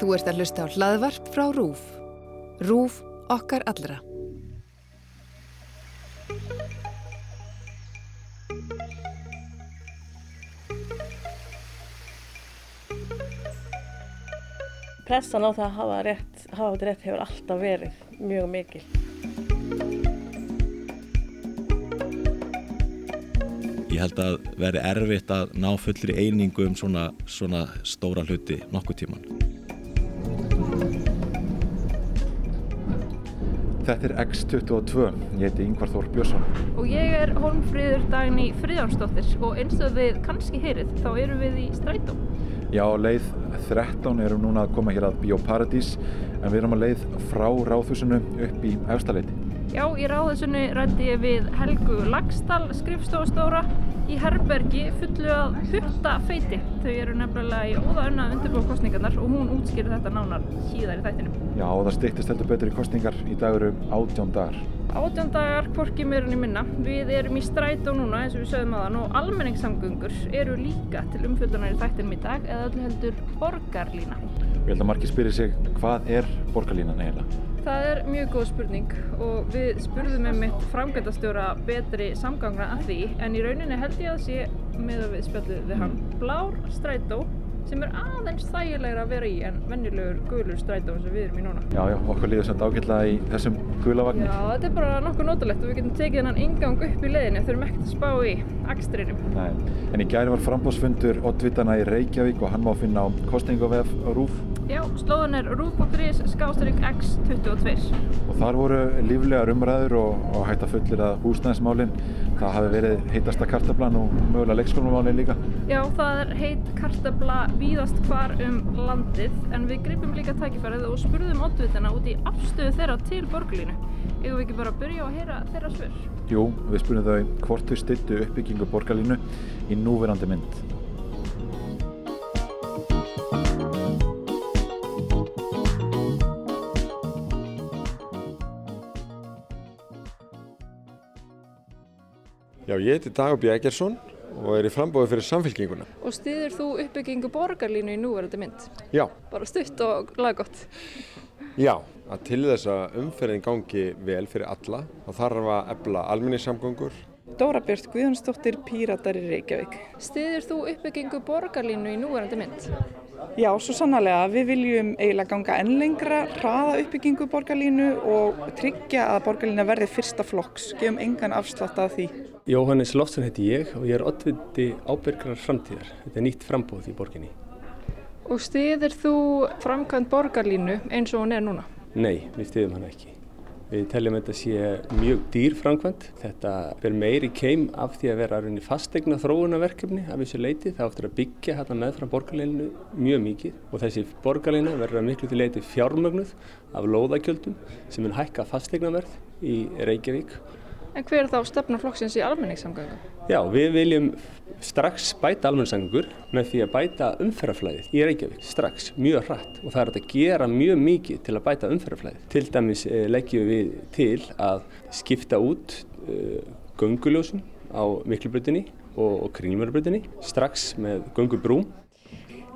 Þú ert að hlusta á hlaðvarp frá RÚF. RÚF okkar allra. Pressan á það að hafa rétt, hafa þetta rétt hefur alltaf verið mjög mikil. Ég held að veri erfitt að ná fullri einingu um svona, svona stóra hluti nokkuð tíman. Þetta er X22, ég heiti Yngvar Þór Björnsson. Og ég er Holmfríður Dagni Fríðánsdóttir og eins og við kannski heyrið þá erum við í strætó. Já, leið 13 erum núna að koma hér að Bíóparadís en við erum að leið frá ráðhúsinu upp í Efstaleiti. Já, í ráðhúsinu rætti ég við Helgu Lagstall skrifstofustóra í herbergi fullu að hutta feiti. Þau eru nefnilega í óða önna undirbúið kostningarnar og hún útskýrir þetta nánar síðar í þættinum. Já, og það stýttist heldur betur í kostningar í daguru átjón dagar. Átjón dagar, hvorki meirinn í minna. Við erum í strætó núna eins og við sögum aðan og almenningssamgöngur eru líka til umfjöldunar í þættinum í dag eða öllu heldur borgarlína. Við held að margir spyrir sig hvað er borgarlínan eiginlega? Það er mjög góð spurning og við spurðum með mitt framgæntastjóra betri samgangna að því en í rauninni held ég að sé með að við spjallum við hann blár strætó sem er aðeins þægilegra að vera í en venjulegur gulur strætó sem við erum í núna. Já, já, okkur líður samt ágætlega í þessum gulavagn. Já, þetta er bara nokkuð notalegt og við getum tekið hennan ingang upp í leiðinu þurfum ekkert að spá í akstrinum. Nei, en í gæri var frambóðsfundur Ottvitana í Reykjavík og hann má finna á kostningavef RÚF. Já, slóðan er rúf.is skástrík x22. Og þar voru líflegar umræður og, og hægt að fullir að húsnæðismálinn. Það hafi verið heitasta kartablan og mögulega leikskólumálinn líka. Já, það er heit kartabla víðast hvar um landið en við gripum líka tækifærið og spurðum Ottvitana út í afstöðu þeirra til borgarlínu. Eða við ekki bara að byrja að heyra þeirra svör? Jú, við spurðum þau hvort þau styttu uppbyggingu borgarlínu í núverandi mynd. Já, ég heiti Dagur B. Eggersson og er í frambóði fyrir samfélkinguna. Og stiður þú uppbyggingu borgarlínu í núverandi mynd? Já. Bara stutt og laggott? Já, að til þess að umferðin gangi vel fyrir alla, þá þarf að ebla alminnisamgöngur. Dóra Björn Guðjónsdóttir, Píratar í Reykjavík. Stiður þú uppbyggingu borgarlínu í núverandi mynd? Já, svo sannarlega. Við viljum eiginlega ganga enn lengra, hraða uppbyggingu borgarlínu og tryggja að borgarlína verði fyrsta flokks. Gefum engan afslátt að því. Jóhannes Lofsson heiti ég og ég er oddviti ábyrgrar framtíðar. Þetta er nýtt frambóð í borginni. Og stiðir þú framkvæmt borgarlínu eins og hún er núna? Nei, við stiðum hann ekki. Við teljum þetta sé mjög dýr framkvæmt. Þetta er meiri keim af því að vera rauninni fastegna þróunarverkefni af þessu leiti. Það áttur að byggja hérna meðfram borgarlínunu mjög mikið og þessi borgarlína verður að miklu til leiti fjármögnuð af lóðakjöldum sem vil hækka fastegnaverð í Reykjavík. En hver er þá stefna flokksins í almenningssamgöngum? Já, við viljum strax bæta almenningssamgöngur með því að bæta umferðarflæðið í Reykjavík strax, mjög hratt og það er að gera mjög mikið til að bæta umferðarflæðið. Til dæmis eh, leggjum við til að skipta út uh, gönguljósum á Miklubrutinni og, og Kringlumörubrutinni strax með göngubrúm.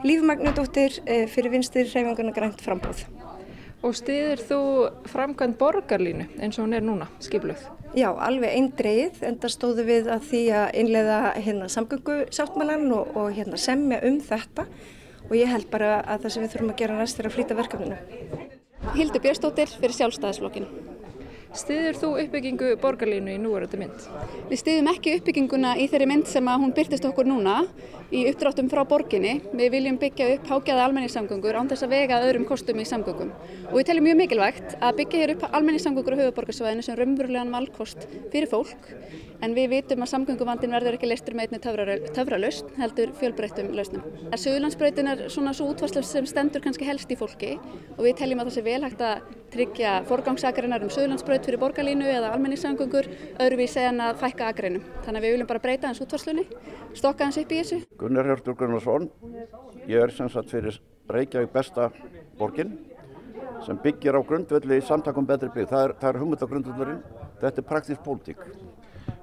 Lífmagnudóttir uh, fyrir vinstir hreyfingarna grænt frambóð. Og stiðir þú framkvæmt borgarlínu eins og hún er núna, skipluð? Já, alveg einn dreið, en það stóðu við að því að innleiða hérna, samgöngu sáttmálan og, og hérna, semja um þetta og ég held bara að það sem við þurfum að gera næst er að flýta verkefninu. Hildur Björnstóttir fyrir sjálfstæðisflokkinu. Stiður þú uppbyggingu borgarlínu í núverandi mynd? Við stiðum ekki uppbygginguna í þeirri mynd sem að hún byrtist okkur núna í uppdráttum frá borginni. Við viljum byggja upp hágjaða almenningssamgöngur án þess að vega öðrum kostum í samgöngum. Og við teljum mjög mikilvægt að byggja hér upp almenningssamgöngur á höfuborgarsvæðinu sem raunverulegan valkost fyrir fólk. En við vitum að samgönguvandin verður ekki leistur með einni töfralaust, heldur fjölbreyttum lausnum. Suðlandsbreytin er svona svo útvarslu sem stendur kannski helst í fólki og við teljum að það sé vel hægt að tryggja forgangsakarinnar um Suðlandsbreyt fyrir borgarlínu eða almenningssamgöngur öðruvísi en að fækka agreinum. Þannig að við viljum bara breyta hans útvarslunni, stokka hans upp í þessu. Gunnar Hjörtur Gunnarsson, ég er sem sagt fyrir Reykjavík besta borgin sem byggir á grundvelli samtakum betri bygg. Það er, er hugmyndagrundvöldurinn, þetta er praktísk pólitík.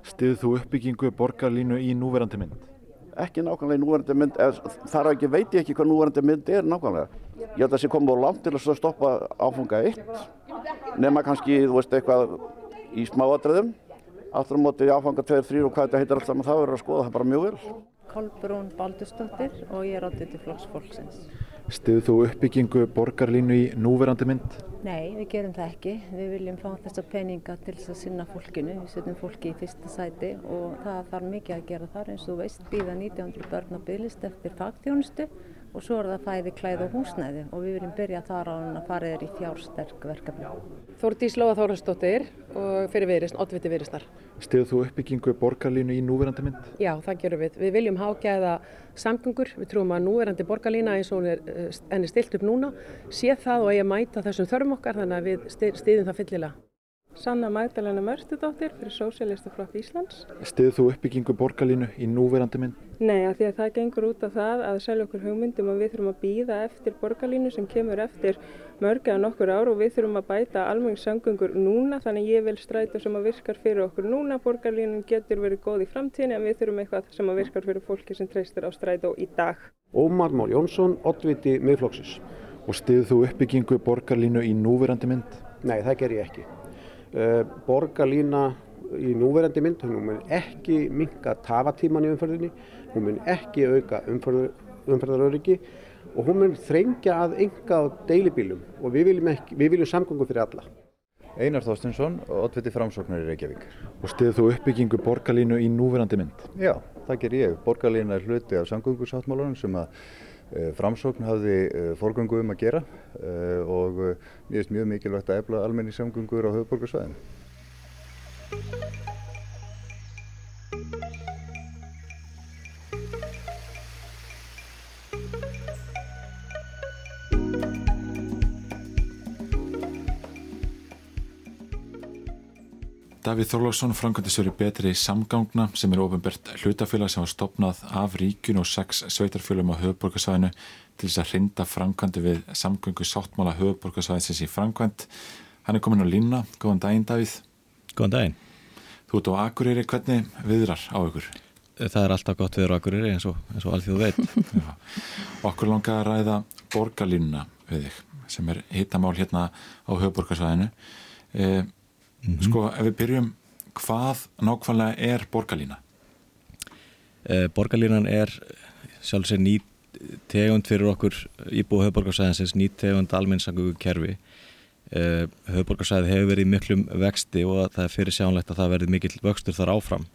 Stiðu þú uppbyggingu borgarlínu í núverandi mynd? Ekki nákvæmlega í núverandi mynd, þar ekki veit ég ekki hvað núverandi mynd er nákvæmlega. Ég held að það sé komið á langt til að stoppa áfunga eitt, nema kannski, þú veist, eitthvað í smáadröðum, aftur á móti áfanga 2-3 og hvað þetta heitir alltaf, það verður að skoða það bara mjög vel. Kolbrún Baldursdóttir og ég er áttið til flokksfólksins. Stiðu þú uppbyggingu borgarlínu í núverandi mynd? Nei, við gerum það ekki. Við viljum fá þessa peninga til þess að sinna fólkinu. Við setjum fólki í fyrsta sæti og það þarf mikið að gera þar eins og veist býða 1900 börn á bygglist eftir fagtjónustu og svo er það fæði, klæð og húsnæði og við viljum byrja þar á hann að fara þér í fjársterk verkefni. Þórdís Lóa Þórastóttir og fyrir viðrist, oddviti viðristar. Stiðu þú uppbyggingu borgarlínu í núverandi mynd? Já, það gerum við. Við viljum hágæða samgöngur. Við trúum að núverandi borgarlína eins og er, er stilt upp núna sé það og eigi að mæta þessum þörfum okkar þannig að við stiðum það fyllilega. Sanna Magdalena Mörstudóttir fyrir Sósialistaflokk Íslands. Stiðu þú uppbyggingu borgarlínu í núverandi mynd? Nei, að því að það gengur út af það að selja okkur hugmyndum og við þurfum að býða eftir borgarlínu sem kemur eftir mörg eða nokkur ár og við þurfum að bæta almenningssangöngur núna þannig ég vil stræta sem að virkar fyrir okkur núna. Borgarlínun getur verið góð í framtíðin en við þurfum eitthvað sem að virkar fyrir fólki sem treystir á strætó í dag. Ómar Már Jónsson, oddviti miðflokksins. Og stiðu þú uppbyggingu borgarlínu í núverandi mynd? Nei, það ger ég ekki. Uh, borgarlína í núverandi mynd, hún mun ekki minka tafatíman í umferðinni, hún mun ekki auka umferð, umferðaröryggi og hún mun þrengja að enga á deilibílum og við viljum, ekki, við viljum samgöngu fyrir alla. Einar Þorstinsson, oddviti framsóknar í Reykjavík. Og stiðu þú uppbyggingu borgarlínu í núverandi mynd? Já, það ger ég. Borgarlína er hluti af samgöngusáttmálunum sem að Framsókn hafði forgöngu um að gera og mér finnst mjög mikilvægt að efla almenningssamgöngur á höfuborgarsvæðinu. Davíð Þorlásson framkvæmdistjóri betri samgangna sem er ofinbært hlutafélag sem var stopnað af ríkun og sex sveitarfélagum á höfuborgarsvæðinu til þess að hrinda framkvæmdi við samgöngu sáttmála höfuborgarsvæðisins í framkvæmt. Hann er komin á línna. Góðan daginn Davíð. Góðan daginn. Þú ert á Akureyri. Hvernig viðrar á ykkur? Það er alltaf gott viður á Akureyri eins og, og alþjóðu veit. Okkur langar að ræða borgarlínuna við þig sem er hittamál hérna á höfuborgarsvæðinu. Eh, Mm -hmm. Sko, ef við byrjum, hvað nákvæmlega er borgarlína? Eh, borgarlínan er sjálfsög nýtt tegund fyrir okkur íbúið höfuborgarsæðinsins, nýtt tegund almennsangöku kerfi. Eh, höfuborgarsæði hefur verið í miklum vexti og það er fyrir sjánlegt að það verði mikill vöxtur þar áfram.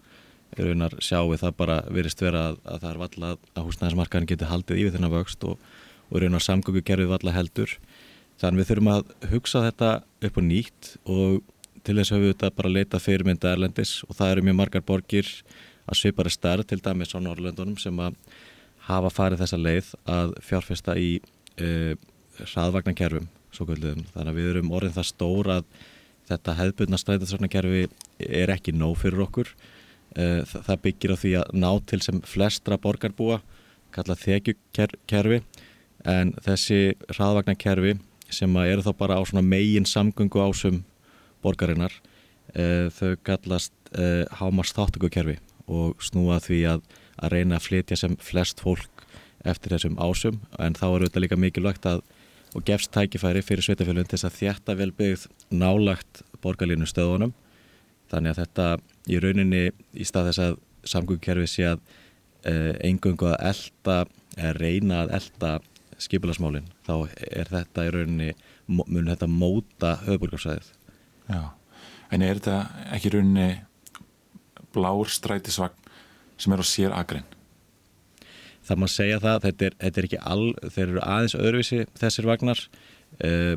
Raunar sjáu það bara verist vera að, að það er valla að húsnæðismarkaðin getur haldið yfir þennan vöxt og, og raunar samgöku kerfið valla heldur. Þannig við þurfum að hugsa þetta upp og nýtt og til þess höfum við þetta bara að leita fyrirmynda erlendis og það eru mjög margar borgir að svipari starf til dæmis á Norrlöndunum sem að hafa farið þessa leið að fjárfesta í uh, hraðvagnarkerfum þannig að við erum orðin það stór að þetta hefðbundna stræðarsvagnakerfi er ekki nóg fyrir okkur. Uh, það byggir á því að ná til sem flestra borgarbúa kalla þekjukerfi en þessi hraðvagnarkerfi sem eru þá bara á megin samgöngu ásum borgarinnar uh, þau kallast uh, hámars þáttökukerfi og snúa því að, að reyna að flytja sem flest fólk eftir þessum ásum. En þá er auðvitað líka mikilvægt að og gefst tækifæri fyrir sveitafélagin til þess að þjætta vel byggð nálagt borgarlínu stöðunum þannig að þetta í rauninni í stað þess að samgöngukerfi sé að uh, engöngu að elda eða reyna að elda skipilasmálinn þá er þetta í rauninni mun þetta móta höfuborgarsæðið Já, en er þetta ekki rauninni blár strætisvagn sem er á sér agrinn? Það maður segja það, þetta er, þetta er ekki all, þeir eru aðeins öðruvísi þessir vagnar. Uh,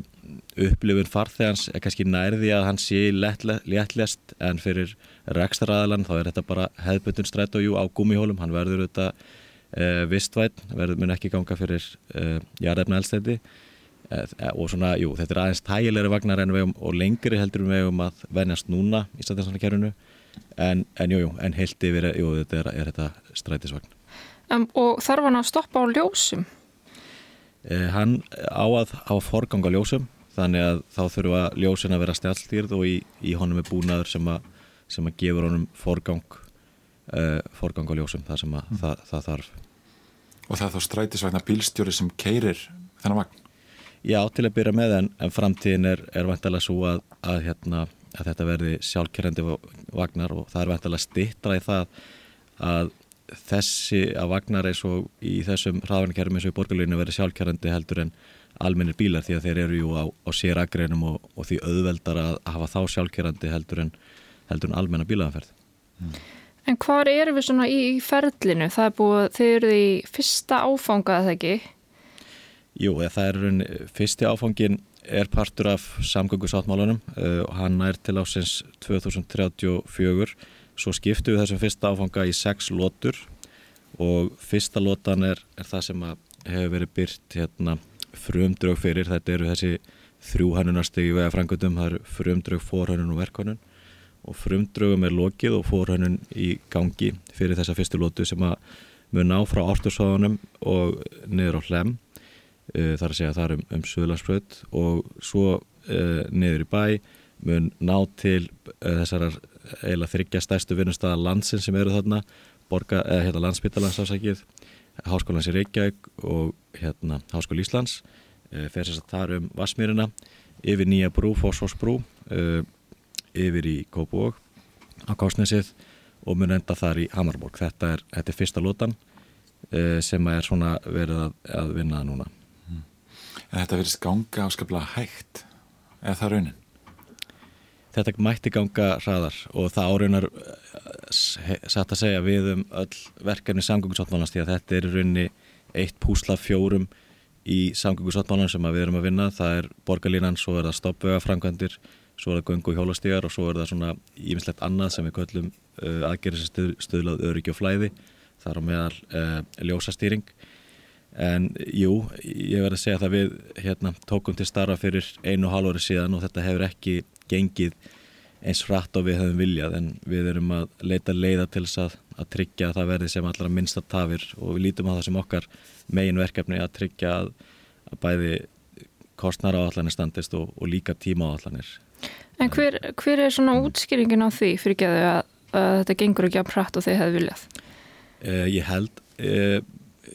upplifun farþegans er kannski nærði að hann sé léttlest en fyrir rekstaraðalan þá er þetta bara hefðbundun stræt og jú á gumihólum, hann verður þetta uh, vistvæn, verður mun ekki ganga fyrir uh, jarðefna elstætti og svona, jú, þetta er aðeins tægilegri vagnar en vegum og lengri heldur við vegum að venjast núna í stæðinsanleikærunu en, en jú, jú, en heilt yfir, jú, þetta er, er þetta strætisvagn. Um, og þarf hann að stoppa á ljósum? Eh, hann á að á forgang á ljósum, þannig að þá þurfa ljósin að vera stjálstýrð og í, í honum er búnaður sem að, sem að gefur honum forgang uh, forgang á ljósum það sem að mm. það, það þarf. Og það er þá strætisvagnar bílstjóri sem keirir þennan vagn? Já, til að byrja með en, en framtíðin er, er vantilega svo að, að, hérna, að þetta verði sjálfkerrandi vagnar og það er vantilega stittra í það að þessi að vagnar eins og í þessum hraðvarnarkerfum eins og í borgarleginu verði sjálfkerrandi heldur en almennir bílar því að þeir eru jú á, á sér agreinum og, og því auðveldar að hafa þá sjálfkerrandi heldur en, en almenna bílaðanferð. Mm. En hvað eru við svona í, ferlinu? Það er búið, þeir eru í fyrsta áfangað eða ekki? Jú, það er raun, fyrsti áfangin er partur af samgöngusáttmálunum uh, og hann er til ásins 2034 svo skiptu við þessum fyrsta áfanga í sex lótur og fyrsta lótan er, er það sem hefur verið byrt hérna, frumdrög fyrir, þetta eru þessi þrjú hannunarstegi vega frangöndum, það eru frumdrög, fórhannun og verkhannun og frumdrögum er lokið og fórhannun í gangi fyrir þessa fyrstu lótu sem að mun ná frá ártursáðunum og niður á hlem þar að segja það er um, um Suðlandsbröð og svo uh, niður í bæ mun ná til uh, þessarar eiginlega þryggja stærstu vinnustada landsin sem eru þarna borga, eða hérna landsbytalansafsækið Háskólans í Reykjavík og hérna Háskóli Íslands uh, fer þess að það er um Vasmýrina yfir Nýja brú, Fósforsbrú uh, yfir í Kópavók á Kásnesið og mun enda þar í Hamarborg. Þetta er, þetta er fyrsta lótan uh, sem er svona verið að, að vinna núna. Mm. Þetta verðist ganga áskaplega hægt eða það raunin? Þetta mætti ganga hraðar og það áreinar satt að segja við um öll verkefni samgöngusáttmálans því að þetta er rauninni eitt púsla fjórum í samgöngusáttmálans sem við erum að vinna. Það er borgarlínan, svo er það stoppvega framkvæmdir svo er það göngu hjólastígar og svo er það svona ímislegt annað sem við köllum uh, aðgerðis stuð, stuðlað öryggi og flæði þar á meðal uh, ljósastýring en jú, ég verði að segja það við hérna, tókum til starfa fyrir einu og halvori síðan og þetta hefur ekki gengið eins hratt og við hefum viljað. En við erum að leita leiða til þess að, að tryggja að það verði sem allra minnsta tafir og við lítum á það sem okkar megin verkefni að tryggja að, að bæði kostnara áallanir standist og, og líka tíma áallanir En hver, hver er svona útskýringin á því fyrir ekki að, að þetta gengur ekki að pratt og þið hefðu viljað? Uh, ég held uh,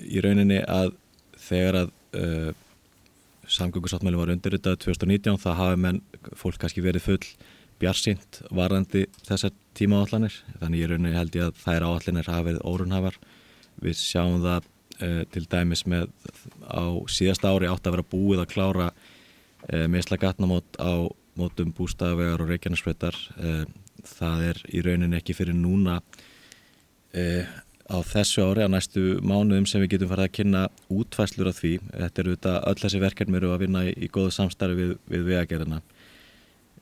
í rauninni að þegar að uh, samgöngusáttmæli var undirritað 2019 það hafi menn fólk kannski verið full bjarsint varandi þessar tíma áallanir þannig ég rauninni held ég að þær áallanir hafi verið órunhafar við sjáum það til dæmis með á síðasta ári átt að vera búið að klára meðsla gatnamót á mótum bústaðavegar og reykjarnarsveitar eh, það er í rauninni ekki fyrir núna eh, á þessu ári, á næstu mánuðum sem við getum farið að kynna útfæslur af því, þetta eru þetta öll þessi verkefni eru að vinna í, í góðu samstarfi við, við vegagerðina.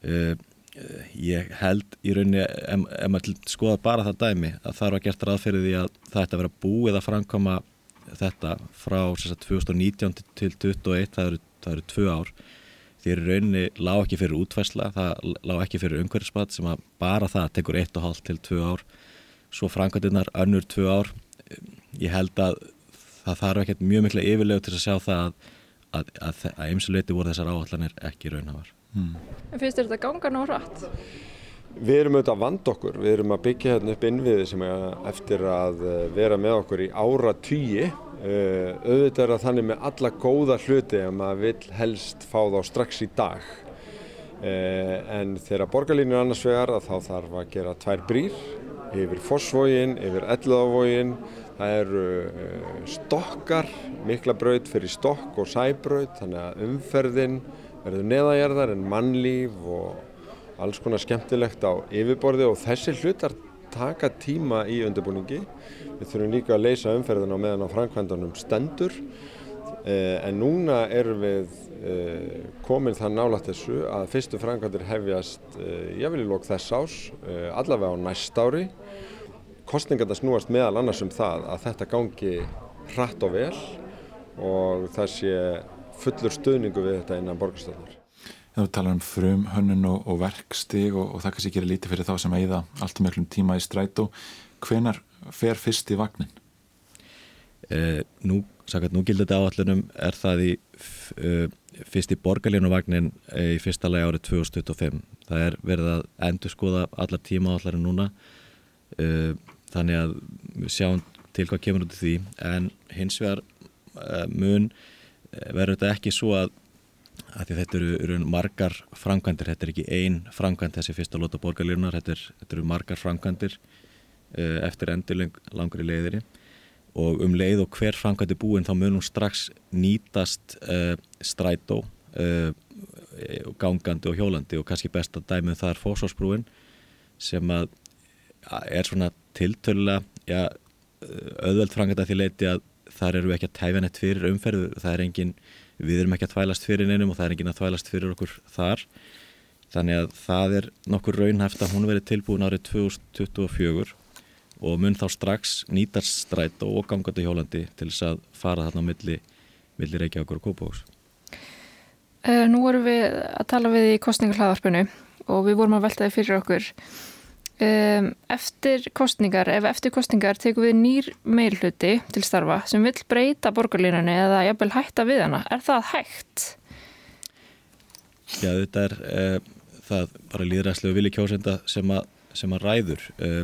Eh, ég held í rauninni ef, maður skoða bara það dæmi að það var gert ráðferðið í að það ætti að vera búið að framkoma þetta frá 2019 til 2021 það eru, það eru tvö ár. Því í rauninni lág ekki fyrir útværsla, það lág ekki fyrir umhverfismat sem að bara það tekur 1,5 til 2 ár, svo framkvæmdinnar önnur 2 ár. Ég held að það þarf ekkert mjög mikla yfirlegu til að sjá það að, að, að eimsuleiti voru þessar áallanir ekki raunhafar. Hmm. En finnst þetta ganga ná rætt? Við erum auðvitað að vanda okkur, við erum að byggja hérna upp innviði sem er eftir að eh, vera með okkur í ára tíi Uh, auðvitað er það þannig með alla góða hluti að maður vil helst fá þá strax í dag en þegar borgarlínur annars vegar þá þarf að gera tvær brýr yfir Fossvógin, yfir Ellavógin það eru uh, stokkar, mikla braut fyrir stokk og sæbraut þannig að umferðin verður neðagerðar en mannlíf og alls konar skemmtilegt á yfirborði og þessi hlutar taka tíma í undirbúningi. Við þurfum líka að leysa umferðin á meðan á framkvæmdanum stendur eh, en núna erum við eh, komin það nálat þessu að fyrstu framkvæmdir hefjast eh, ég vil í lók þess ás, allavega á næst ári. Kostningarna snúast meðal annars um það að þetta gangi hratt og vel og það sé fullur stuðningu við þetta innan borgarstöðnar. Þú talar um frum, hönnun og, og verkstig og, og það kannski gerir lítið fyrir þá sem eigða allt um miklum tíma í strætó. Hvenar fer fyrst í vagnin? Eh, nú, sagt, nú gildur þetta áallunum er það í uh, fyrst í borgarlínu vagnin eh, í fyrsta lagi árið 2025. Það er verið að endur skoða allar tíma áallarinn núna. Uh, þannig að við sjáum til hvað kemur út í því en hins vegar uh, mun verður þetta ekki svo að, að þetta eru, eru margar framkvæmdir, þetta er ekki ein framkvæmd þessi fyrsta lóta borgarlírunar, þetta, þetta eru margar framkvæmdir eftir endur langri leiðiri og um leið og hver framkvæmdi búin þá mun hún strax nýtast uh, strætó uh, gangandi og hjólandi. Og kannski best að dæmið það er fósósbrúin sem að er svona tiltölulega ja, auðveld framkvæmda því leiti að þar eru við ekki að tæfa neitt fyrir umferðu það er engin, við erum ekki að þvælast fyrir neinum og það er engin að þvælast fyrir okkur þar. Þannig að það er nokkur raunhæft að hún verið tilbúin árið 2024 og mun þá strax nýtast stræt og gangandi hjólandi til þess að fara þarna á milli, milli Reykjavíkur og Kópavóks uh, Nú vorum við að tala við í kostningarhlaðarpinu og við vorum að veltaði fyrir okkur. Eftir kostningar, ef eftir kostningar tekum við nýr meilhuti til starfa sem vil breyta borgarlínunni eða jafnvel hætta við hana, er það hægt? Já, þetta er uh, það bara líðræðslega vilji kjósenda sem, a, sem að ræður. Uh,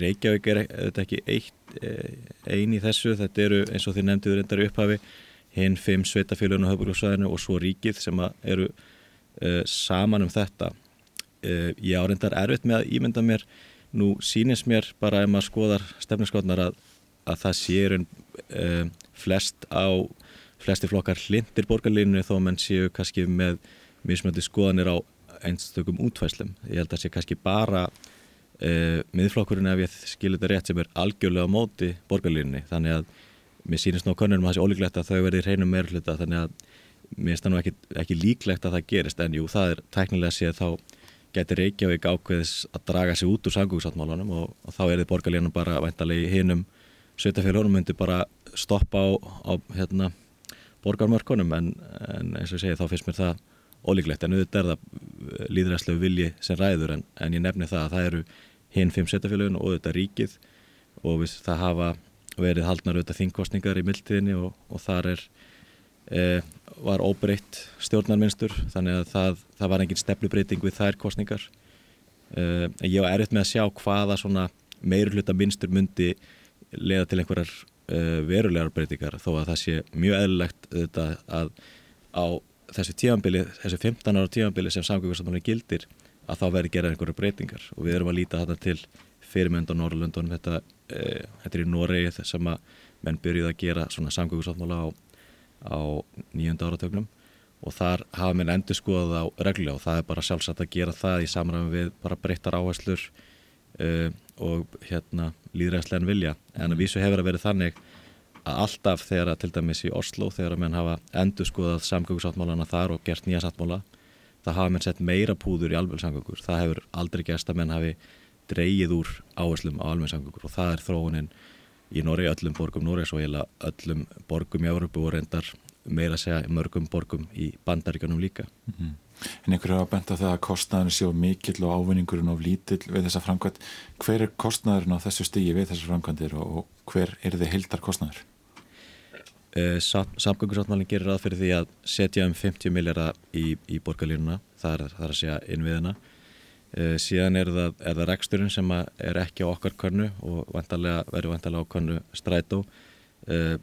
Reykjavík er þetta ekki eitt uh, ein í þessu, þetta eru eins og þið nefnduður endar í upphafi hinn fimm sveitafélaginu á höfbruksvæðinu og svo ríkið sem eru saman um þetta. Uh, ég áreindar erfitt með að ímynda mér nú sínist mér bara ef maður skoðar stefniskotnar að, að það séur uh, eh, flest á flesti flokkar hlindir borgarlínu þó menn séu kannski með mismöndi skoðanir á einstökum útfæslum ég held að sé kannski bara uh, miðflokkurinn ef ég skilir þetta rétt sem er algjörlega á móti borgarlínunni. Þannig að mér sínist ná konunum að það sé ólíklegt að þau verði reynum meirfluta þannig að mér finnst það nú ekki, ekki líklegt að það gerist. En jú, það er tæknilega séð þá getur Reykjavík ákveðis að draga sig út úr sangúksáttmálanum og, og þá er þið borgarlénum bara væntalegi hinnum sveitafélagum myndi bara stoppa á, á hérna, borgarmörkunum. En, en eins og ég segi þá finnst mér það ólíklegt en auðvitað er það líðræðslegu vilji sem ræður en, en ég nefni það að það eru hinn fimm sveitafélagun og auðvitað ríkið og við, það hafa verið haldnar auðvitað þingkostningar í mildtíðinni og, og þar er e, var óbreytt stjórnarmynstur þannig að það, það var engin stefnubreiting við þær kostningar e, en ég var erfitt með að sjá hvaða svona meiruluta mynstur myndi leiða til einhverjar e, verulegar breytingar þó að það sé mjög eðlilegt þetta, að á þessu tímanbili, þessu 15 ára tímanbili sem samgöngarsamtalið gildir að þá verður gerað einhverju breytingar. Og við erum að líta þetta til fyrirmynd á Norrlundunum þetta, e, þetta er í Noregi sem að menn byrjuð að gera svona samgöngarsamtala á á nýjönda áratögnum og þar hafa minn endur skoðað á reglulega og það er bara sjálfsagt að gera það í samræmi við bara breyttar áherslur uh, og hérna líðræðslegan vilja. En að vísu hefur að verið þannig að alltaf þegar að til dæmis í Oslo þegar að menn hafa endur skoðað samgöngusáttmálana þar og gert nýja sáttmála það hafa menn sett meira púður í alveg samgöngur það hefur aldrei gæst að menn hafi dreyið úr áherslum á alveg samgöngur og það er þróunin í Nóri, öllum borgum Nóri og heila öllum borgum í Európu og reyndar meira að segja mörgum borgum í bandaríkanum líka. Mm -hmm. En einhverju hafa bent á það að kostnæðinu séu mikill og ávinningurinn of lítill við þessa framkvæmt. Hver er kostnæðurinn á þessu stígi við þessar framkvæmtir og hver er þið heildar kostnæður? Uh, Samgöngusáttmálinn gerir að fyrir því að setja um 50 miljardar í, í borgarlínuna, það er, að segja innviðina Uh, síðan er það, er það reksturinn sem er ekki á okkar könnu og verður vantarlega á könnu strætó. Uh,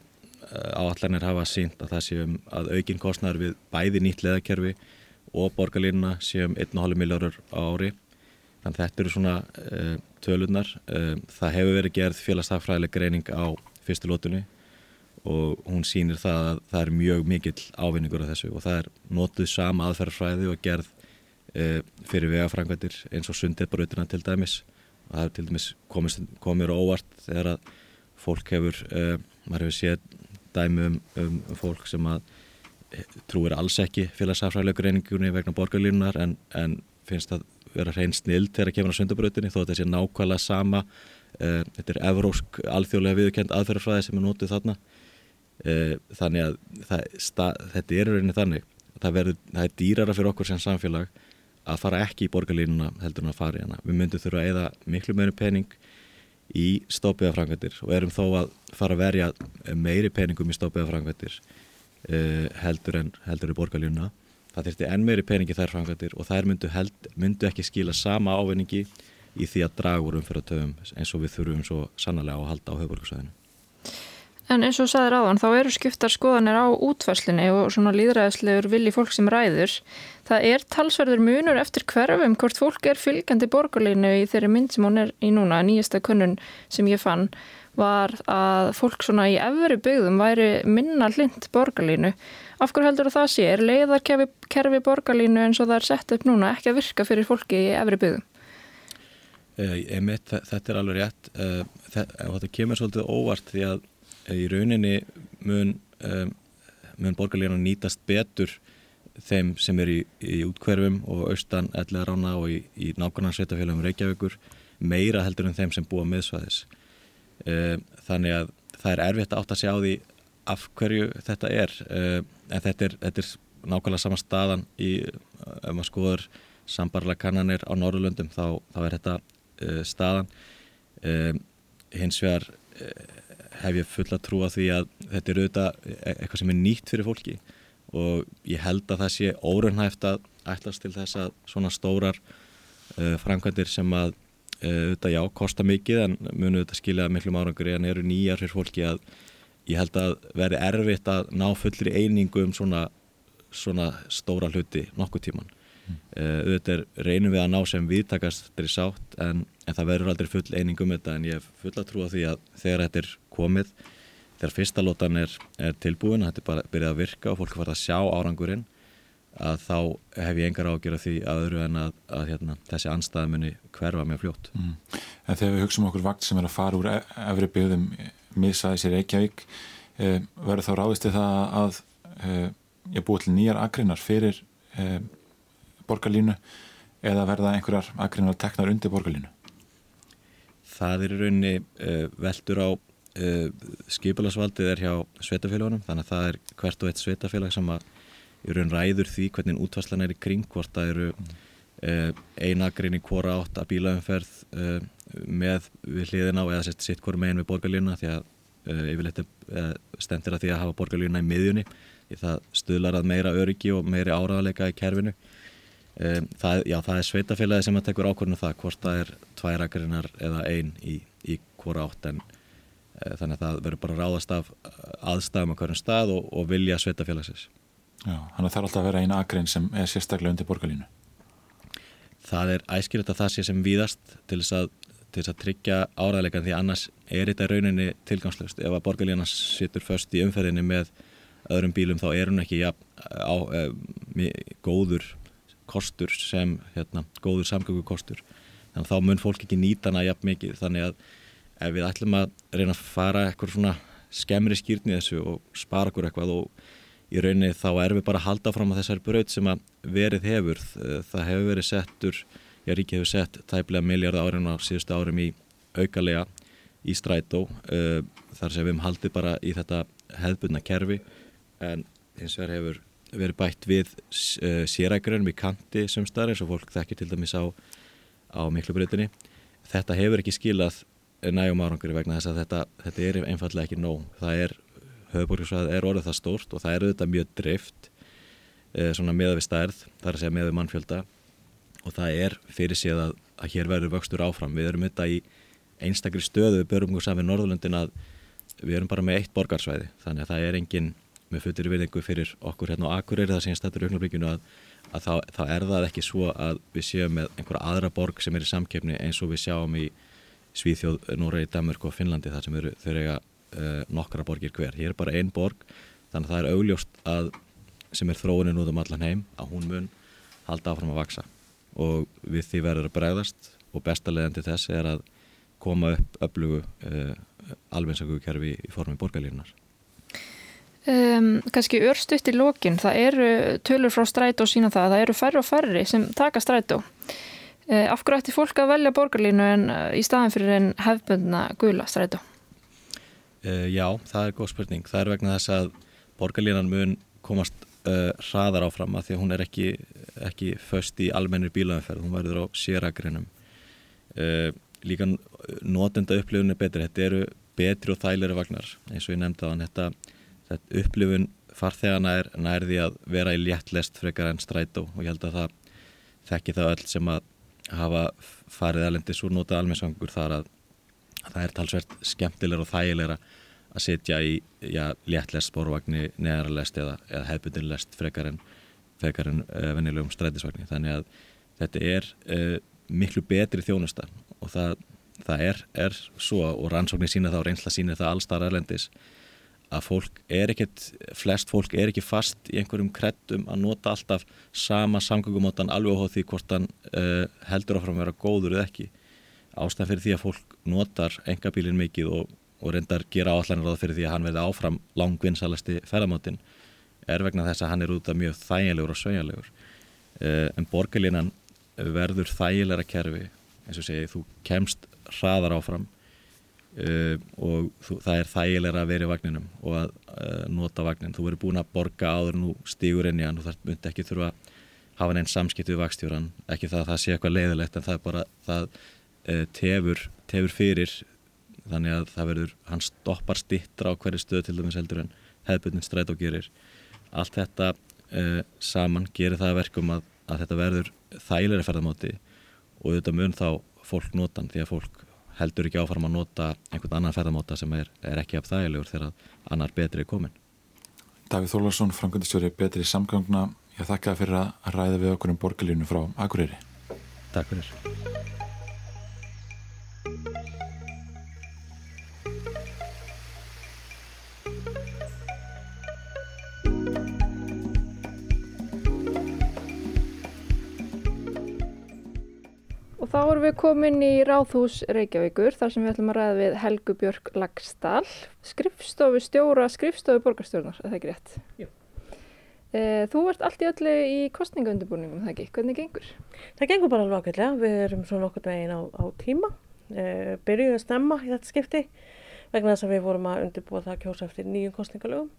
áallanir hafa sínt að það séum að aukinn kostnæður við bæði nýtt leðakerfi og borgarlínuna séum 1,5 miljóður á ári. Þannig þetta eru svona tölunar. Það hefur verið gerð félagsstafræðileg greining á fyrstu lótunni og hún sýnir það að það er mjög mikill ávinningur af þessu og það er notuð sama aðferðfræði og gerð e, fyrir vegafrængvættir eins og sundirbrautina til dæmis. Og það er til dæmis komir óvart þegar að fólk hefur e, maður hefur séð dæmi um, um fólk sem að e, trúir alls ekki félagsafræðilegu reyningunni vegna borgarlínunar en, en finnst að vera hrein snild þegar það kemur á sundirbrautinni þó að þetta sé nákvæmlega sama. E, þetta er evrósk alþjóðlega viðkend aðferðarfræði sem er nótið þarna þannig að það, þetta er rauninni þannig það, verður, það er dýrara fyrir okkur sem samfélag að fara ekki í borgarlínuna heldur en að fara í hana. Við myndum þurfa að eða miklu meiri pening í stópiðafrangvættir og erum þó að fara að verja meiri peningum í stópiðafrangvættir uh, eh, heldur en heldur í borgarlínuna. Það þurfti enn meiri peningi þær frangvættir og þær myndu, held, myndu ekki skila sama ávinningi í því að draga úr umferðartöfum eins og við þurfum svo sannlega að halda á höfuborgarsvæðinu. En eins og sagðir áðan, þá eru skiptar skoðanir á útfærslinni og svona líðræðislegur vilji fólk sem ræður. Það er talsverður munur eftir hverfum hvort fólk er fylgjandi borgarlínu í þeirri mynd sem hún er í núna. Nýjasta kunnun sem ég fann var að fólk svona í efri byggðum væri minna hlind borgarlínu. Af hverju heldur það sé? Er leiðarkerfi borgarlínu eins og það er sett upp núna ekki að virka fyrir fólki í efri byggðum? Uh, einmitt, þetta er alveg rétt uh, þetta kemur svolítið óvart því að í rauninni mun, mun borgarlíðan nýtast betur þeim sem er í, í útkverfum og austan ellega rána og í, í nákvæmlega sveitafélagum Reykjavíkur meira heldur en þeim sem búa meðsvæðis þannig að það er erfitt að átta sig á því af hverju þetta er. En þetta er, þetta er nákvæmlega sama staðan í, ef maður skoður sambarlega kannanir á Norrlundum þá, þá er þetta uh, staðan. Um, hins vegar uh, hef ég fulla trú að því að þetta er auðvitað e, eitthvað sem er nýtt fyrir fólki. Og ég held að það sé órunhæft að ætlast til þess að svona stórar uh, framkvæmdir sem að auðvitað já, kosta mikið en munu auðvitað skilja miklu árangur en eru nýjar fyrir fólki að ég held að veri erfitt að ná fullri einingu um svona, svona stóra hluti nokkuð tíman Uh, auðvitað reynum við að ná sem viðtakast til sátt en, en það verður aldrei full eining um þetta en ég hef full að trúa því að þegar þetta er komið þegar fyrsta lótan er, er tilbúin þetta er bara byrjað að virka og fólk er farið að sjá árangurinn að þá hef ég engar ágjör af því að öðru en að, að hérna, þessi anstæði muni hverfa mjög fljótt mm. En þegar við hugsaum okkur vakt sem er að fara úr e- efri byggðum misaði sér Reykjavík eh, verður þá ráðist í það að eh, ég búið til nýjar agrinar fyrir eh, borgarlínu eða verða einhverjar akrinar teknar undir borgarlínu? Það er í rauninni uh, veldur á uh, skipilagsvaldið er hjá sveitafélagunum þannig að það er hvert og eitt sveitafélag sem að í raun ræður því hvernig útvarslan er í kring hvort það eru uh, einagrin í hvora átt að bílaumferð með við hliðin á eða sitt hvort megin við borgarlínu því að yfirleitt stendir að því að hafa borgarlínu í miðjunni því það stuðlar að meira öryggi og meiri áraðleika í kerfinu Um, það, já, það er sveitafélagi sem að tekur ákvörðinu um það hvort það er tvær akrinar eða ein í, í hvora átt en uh, þannig að það verður bara ráðast af aðstæðum á hverjum stað og, og vilja sveitafélagsins. Já, þannig að það er alltaf að vera eina akrin sem er sérstaklega undir borgarlínu. Það er æskilegt að það sé sem víðast til þess að, til þess að tryggja áræðleikan því annars er þetta rauninni tilgangslust. Ef að borgarlína sittur först í umferðinni með öðrum bílum þá er hún ekki ja, á, á, góður kostur sem hérna, góður samgöngu kostur þannig að þá mun fólk ekki nýta hana jafn mikið. Þannig að ef við ætlum að reyna að fara eitthvað svona skemmri skýrni þessu og spara okkur eitthvað og í rauninni þá er við bara að halda fram á þessari braut sem að verið hefur. Það hefur verið settur, já Ríki hefur sett tæplega miljard árin á síðustu árum í aukalega í strætó. Þar sem við hefum haldið bara í þetta hefðbundna kerfi. En hins vegar hefur verið bætt við uh, sérækjörnum í kanti sumstar eins og fólk þekkir til dæmis á, á miklu breytinni. Þetta hefur ekki skilað nægum árangur vegna þess að þetta, þetta er einfallega ekki nóg. Það er, höfuborgarsvæðið er orðið það stórt og það er auðvitað mjög drift uh, svona meða við stærð, það er að segja meða við mannfjölda og það er fyrir síðan að, að hér verður vöxtur áfram. Við erum auðvitað í einstakri stöðu, við börum okkur saman í Norðurlundin að við erum bara með eitt borgarsvæði þannig að það er engin með fullir viðingu fyrir okkur hérna á Akureyri það sem stættur auðvitaðbyggjunu að, að þá, þá er það ekki svo að við séum með einhverja aðra borg sem er í samkeppni eins og við sjáum í Svíþjóð, Noregi, Danmark og Finnlandi þar sem eru, þau eiga uh, nokkra borgir hver. Hér er bara einn borg þannig að það er augljóst að sem er þróunin út um allan heim að hún mun halda áfram að vaksa og við því verður að bregðast og besta leðan til þess er að koma upp öflugu uh, alvegnsakugkerfi í formi borgarlínunar. Um, kannski örstuðt í lókin, það eru tölur frá strætó sína það, það eru færri og færri sem taka strætó. Uh, af hverju ætti fólk að velja borgarlínu en uh, í staðan fyrir en hefbundna gula strætó? Uh, já, það er góð spurning. Það er vegna þess að borgarlínan mun komast hraðar áfram að því að hún er ekki, ekki föst í almennir bílaumferð, hún verður á séragrinum. Líka notenda upplifun er betri, þetta eru betri og þægilegri vagnar eins og ég nefndi á hann, þetta þetta upplifun farþegana er nærði að vera í léttlest frekar en strætó. Og ég held að það þekki það öll sem að hafa farið erlendis og nota almennsvangur þar að það er talsvert skemmtilegra og þægilegra að sitja í já, léttlest spórvagni, neðarlest eða, eða hefbundinlest frekar en, frekar en uh, vennilegum strætisvagni. Þannig að þetta er uh, miklu betri þjónusta. Og það, það er, er svo og rannsóknir sína það og reynsla sína það allstar erlendis að fólk er ekkert, flest fólk er ekki fast í einhverjum kreddum að nota alltaf sama samgöngumótan alveg á því hvort hann uh, heldur áfram að vera góður eða ekki. Ástæðan fyrir því að fólk notar engabílinn mikið og, og reyndar gera áallanir á það fyrir því að hann verði áfram langvinnsalasti ferðamótin er vegna þess að hann er út af mjög þægilegur og sögjarlegur. Uh, en borgarlínan verður þægilegra kerfi, eins og segi, þú kemst hraðar áfram Uh, og þú, það er þægilega að vera í vagninum og að uh, nota vagnin þú verður búin að borga áður nú stígur inn í hann og það myndi ekki þurfa að hafa neins samskiptu við vakstjóran ekki það að það sé eitthvað leiðilegt en það er bara það uh, tefur, tefur fyrir þannig að það verður hann stoppar stittra á hverju stöð til dæmis heldur en hefðbundin stræt og gerir. Allt þetta saman gerir það verkum að, að þetta verður þægilega ferðamáti og þetta mun þá fólk notan því að fólk heldur ekki áfram að nota einhvern annan ferðamóta sem er, er ekki af þægilegur þegar annar betri er komin. Davíð Þólarsson, framkvæmdistjóri betri samgangna. Ég þakka fyrir að ræða við okkur um borgarlínu frá Akureyri. Takk fyrir. Erum við komin í Ráðhús Reykjavíkur þar sem við ætlum að ræða við Helgu Björk Lagstall, skrifstofu stjóra, skrifstofu borgarstjórnar, er það ekki rétt? Jú. E, þú ert allt í öllu í kostningaundubúningum, það ekki? Hvernig gengur? Það gengur bara alveg ákveðlega, við erum svona okkur veginn á, á tíma, e, byrjuðum að stemma í þetta skipti vegna þess að við vorum að undirbúa það að kjósa eftir nýjum kostningalögum.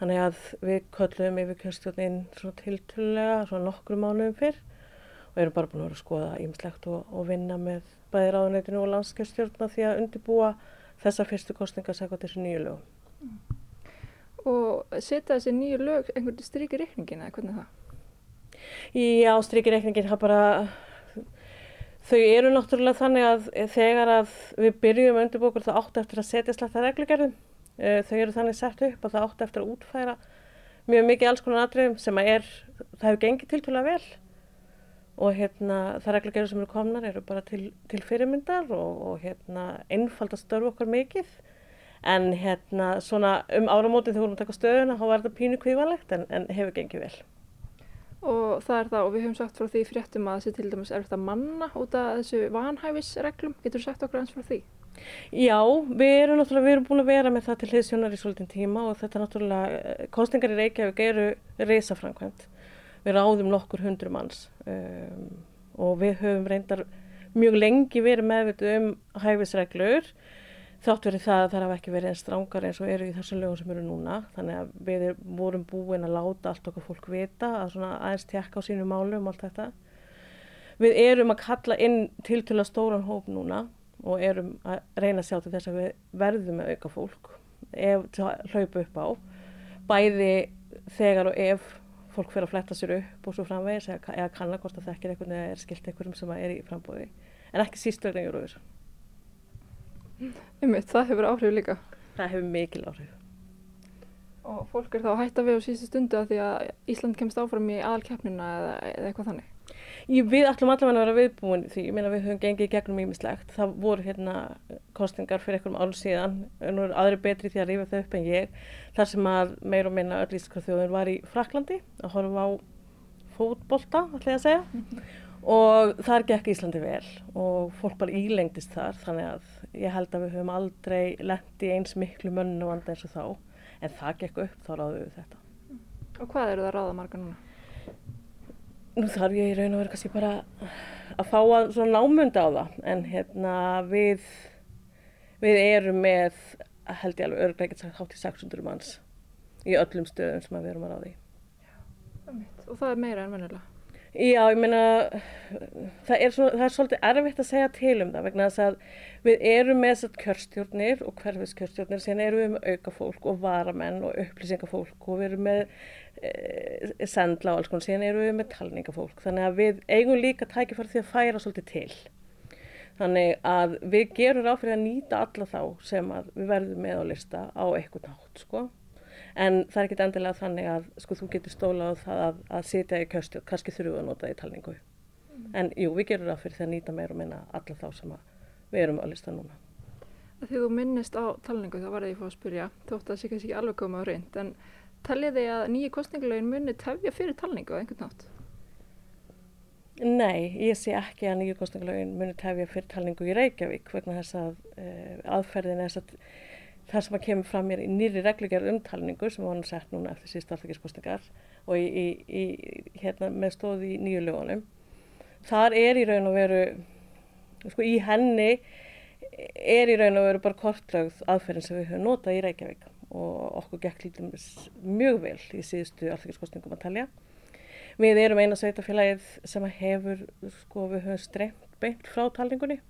Þannig að við köllum yfir kjörstjórnin svona tiltölulega, svona nokkru mánuðum fyrr og erum bara búin að vera að skoða ímslegt og, og vinna með bæði ráðuneytinu og landskjörstjórna því að undirbúa þessa fyrstu kostninga að segja þessu nýju lögum. Og setja þessi nýju lög einhvern strykir reikningin eða hvernig það? Já, strykir reikningin hafa bara, þau eru náttúrulega þannig að þegar að við byrjum að undirbúa okkur það átt eftir að setja sletta reglugerðum. Þau eru þannig sett upp að það átt eftir að útfæra mjög mikið alls konar atriðum sem að er, það hefur gengið tiltölulega vel og hérna það reglugjörður sem eru komnar eru bara til, til fyrirmyndar og, og hérna einfald að störfa okkar mikið en hérna svona um áramótið þegar við vorum að taka stöðuna þá var þetta pínu kvívalegt en, en hefur gengið vel. Og það er það og við höfum sagt frá því fréttum að þessi til dæmis er þetta manna út af þessu vanhæfisreglum, getur sagt okkur eins frá því? Já, við erum náttúrulega, við erum búin að vera með það til hliðsjónar í svolítinn tíma og þetta náttúrulega, kostningar í Reykjavík eru reysafrankvæmt við ráðum nokkur hundru manns um, og við höfum reyndar mjög lengi verið meðvitið um hæfisreglur þátt verið það að það hafa ekki verið einn strángar eins og eru í þessum lögum sem eru núna. Þannig að við vorum búin að láta allt okkar fólk vita að svona aðeins tjekka á sínu málu um allt þetta. Við erum að kalla inn til til að stóran hóp núna og erum að reyna að sjá til þess að við verðum að auka fólk ef það hlaupa upp á. Bæði þegar og ef fólk fyrir að fletta sér upp og svo framvegis eða, eða kanna hvort að þekkir eitthvað eða er skilt einhverjum sem er í frambóði en ekki síst vegna Eurovision. Ummitt, það hefur áhrif líka. Það hefur mikil áhrif. Og fólk er þá að hætta við á síðustu stundu að því að Ísland kemst áfram í aðalkeppnina eða, eða eitthvað þannig Ég, Við ætlum allavega að vera viðbúin því ég meina við höfum gengið í gegnum ímislegt það voru hérna kostingar fyrir einhverjum árum síðan nú eru aðri betri því að rífa þau upp en ég þar sem að meir og minna öll ískra þjóðin var í Fraklandi að horfa á fótbolta ætla ég að segja. Og þar gekk Íslandi vel og fólk bara ílengdist þar þannig að ég held að við höfum aldrei lendi eins miklu mönnu vanda eins og þá. En það gekk upp þá ráðu við þetta. Og hvað eru það ráða marga núna? Nú þarf ég í raun og veru kannski bara að fá að svona námunda á það en hérna við við erum með held ég alveg örglega ekkert sagt hátt í 600 manns í öllum stöðum sem við erum að ráði Og það er meira en vennilega? Já, ég meina, það er, svona, það er svolítið erfitt að segja til um það vegna þess að við erum með þessar kjörstjórnir og hverfiskjörstjórnir, síðan erum við með auka fólk og varamenn og upplýsingafólk og við erum með e, sendla og alls konar, síðan erum við með talningafólk. Þannig að við eigum líka tækifæri því að færa svolítið til. Þannig að við gerum ráð fyrir að nýta alla þá sem við verðum með á lista á eitthvað nátt, sko en það er ekki endilega þannig að sko þú getur stólað á það að, að sitja í kjöstjóð, kannski þurfu að nota það í talningu. Mm. En jú, við gerum það fyrir því að nýta meira og minna alla þá sem við erum að lista núna. Þegar þú minnist á talningu þá var það ég fóð að spyrja, þótt að það sé kannski ekki alveg komið á reynd, en talið þið að nýju kostningulegin muni tefja fyrir talningu á einhvern nátt? Nei, ég sé ekki að nýju kostningulegin muni tefja fyrir talningu í Reykjavík vegna þess að uh, það sem að kemur fram mér í nýri reglugjörð umtalningu sem var hann sett núna eftir síðust alþekkiskostingar og í, í, í, hérna, með stóði í nýju lögunum. Þar er í raun og veru, sko í henni er í raun og veru bara kortlögð aðferðin sem við höfum notað í Reykjavík og okkur gekk lítum mjög vel í síðustu alþekkiskostingum að talja. Við erum eina sveitafélagið sem hefur, sko við höfum streymt beint frá talningunni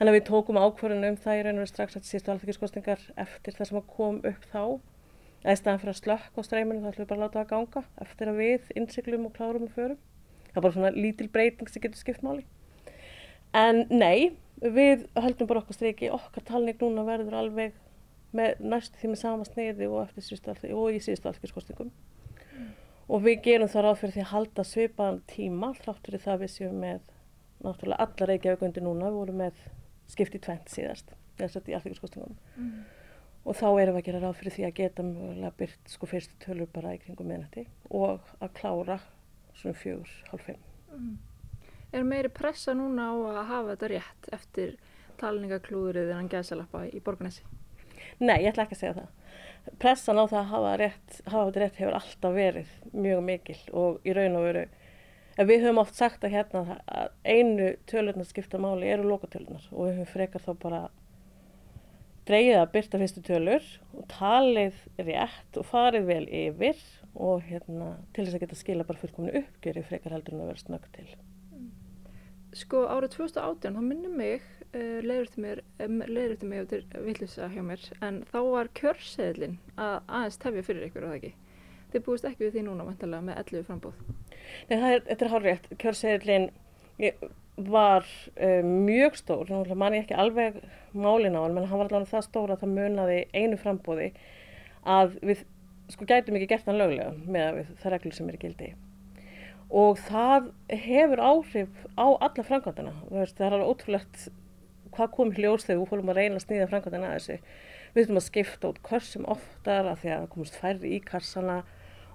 Þannig að við tókum ákvörðun um það í raun og strax að síðustu alþekkiskostingar eftir það sem kom upp þá. Eða staðan fyrir að slökk á streyminu þá ætlum við bara að láta það ganga eftir að við innsiklum og klárum og förum. Það er bara svona lítil breyting sem getur skipt máli. En nei, við höldum bara okkar streiki, okkar talning núna verður alveg með næstu því með sama sniði og, og í síðustu alþekkiskostingum. Mm. Og við gerum það ráð fyrir því að halda svipaðan tíma þráttur í það við séum með náttúrulega alla reykjaugundi núna, við vorum með skipt í tvent síðast þess að í alþjóðskostingunum mm. og þá erum við að gera ráð fyrir því að geta mögulega byrt sko fyrstu tölur bara í kringum meðnætti og að klára svona fjögur, hálf fimm mm. Er meiri pressa núna á að hafa þetta rétt eftir talningaklúðrið en gæsalappa í Borgnesi? Nei, ég ætla ekki að segja það pressan á það að hafa, rétt, hafa þetta rétt hefur alltaf verið mjög mikil og í raun og veru En við höfum oft sagt að hérna að einu tölurnar skipta máli eru lokatölunar og við höfum frekar þá bara dreyið að byrta fyrstu tölur og talið rétt og farið vel yfir og hérna til þess að geta skila bara fullkominu uppgjöri frekar heldur en að vera snögg til. Sko árið 2018 þá minnum mig, uh, leiður til mig, um, mig út til villisa hjá mér, en þá var kjörseðlinn að aðeins tefja fyrir ykkur, eða ekki? Þið búist ekki við því núna vantarlega með 11 frambóð? Nei, er, þetta er hálfrétt. Kjörseðlinn var uh, mjög stór, man ég ekki alveg málin á hann, menn hann var allavega það stór að það munaði einu frambóði að við sko gætum ekki gert hann löglega með það reglur sem er í gildi. Og það hefur áhrif á alla framkvæmdina. Það er alveg ótrúlegt hvað kom hljós þegar við fólum að reyna að snýða framkvæmdina að þessu. Við þurfum að skipta út körsum oftar af því að það komast færri í karsana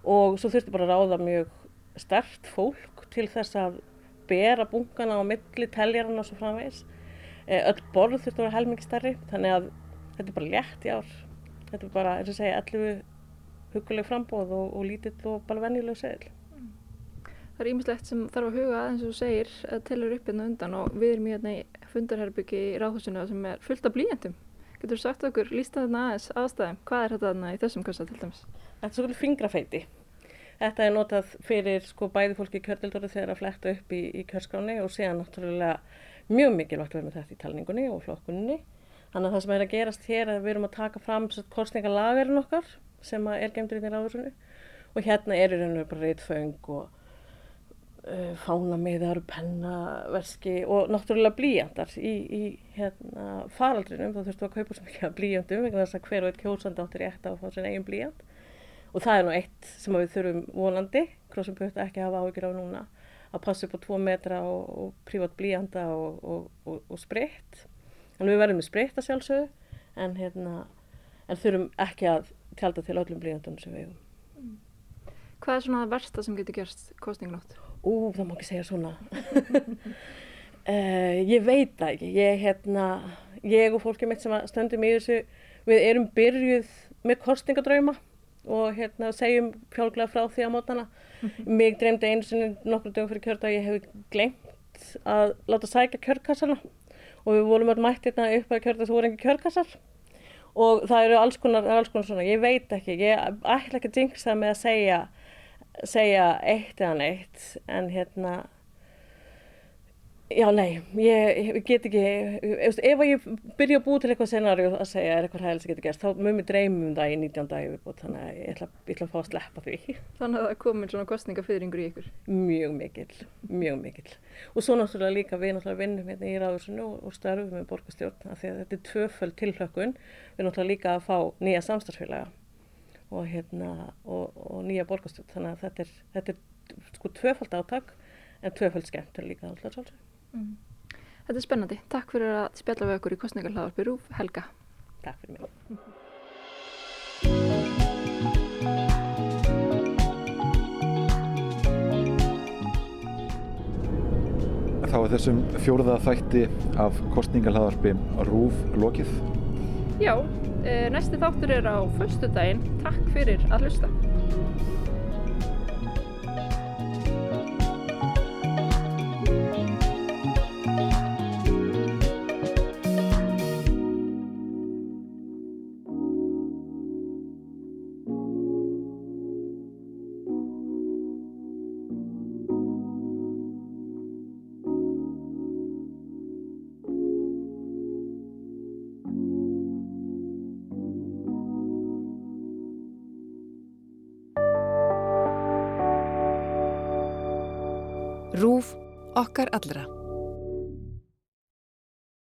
og svo þurftum bara að ráða mjög stert fólk til þess að bera bunkana á milli teljarana og svo framvegs. Eh, öll borð þurftu að vera helmingstærri þannig að þetta er bara létt í ár. Þetta er bara, eins og segja, 11 huguleg frambóð og, og lítill og bara venjuleg segil. Það er ímislegt sem þarf að huga eins og segir að telur upp hérna undan og við erum hérna í fundarherbyggi í ráðhúsinu sem er fullt af blíjandum. Getur þú sagt okkur, lísta þarna aðeins aðstæðum, hvað er þetta þarna í þessum kassa til dæmis? Þetta er svona fingrafeiti. Þetta er notað fyrir sko bæði fólki í kjördeldur þegar að fletta upp í, í kjörskráni og séðan náttúrulega mjög mikilvægt verður með þetta í talningunni og flokkunni. Þannig að það sem er að gerast hér er að við erum að taka fram kostningalagurinn okkar sem er gemdur í því ráðursunu og hérna er og veru bara reytföng og uh, fánamiðar, pennaverski og náttúrulega blíjandar í, í hérna, faraldrinum. Þá þurftu að kaupa svo mikið blíjandum vegna þess að hver og einn kjósandi áttir rétt að fá sér eigin blíjand og það er nú eitt sem við þurfum vonandi, krossum búið ekki að hafa áhyggjur á núna, að passa upp á tvo metra og, og prívat blíjanda og, og, og spritt. En við verðum með spritt að sjálfsögðu, en, hérna, en þurfum ekki að tjálta til öllum blíjandunum sem við hefum. Hvað er svona það versta sem getur gerst kostningnótt? Ú, það má ekki segja svona. uh, ég veit það ekki. Ég, hérna, ég og fólkið mitt sem stöndum í þessu, við erum byrjuð með kostningadrauma og hérna segjum fjálglega frá því á mótana. Mig dreymdi einu sinni nokkru dögum fyrir kjörta að ég hef glemt að láta sækja kjörkassarna og við volum alltaf mætt hérna upp að kjörta þú voru engi kjörkassar. Og það eru alls konar, alls konar svona, ég veit ekki, ég ætla ekki að jinxa með að segja segja eitt eða neitt en hérna Já, nei, ég, ég get ekki, ef ég byrja að búið til eitthvað scenari að segja er eitthvað hægilega sem getur gerst, þá mun mér dreymum um það í 19 dagi viðbútt, þannig að ég ætla, ég ætla að fá að sleppa því. Þannig að það komin svona kostningafyringur í ykkur? Mjög mikil, mjög mikil. Og svo náttúrulega líka við náttúrulega vinnum hérna í ráðursunu og, starfum með borgastjórn, af því að þetta er tvöföld tilhlökkun, við náttúrulega líka að fá nýja samstarfsfélaga og, hérna, og, og nýja borgastjórn, þannig að þetta er, þetta er sko tvöfald átak en tvöfald skemmt er líka náttúrulega svolítið. Mm. Þetta er spennandi. Takk fyrir að spjalla við okkur í kostningarhlaðarpi Rúf, Helga. Takk fyrir mig. Þá er þessum fjóruða þætti af kostningarhlaðarpi Rúf lokið. Já, e, næsti þáttur er á förstu daginn. Takk fyrir að hlusta. Okkar allra.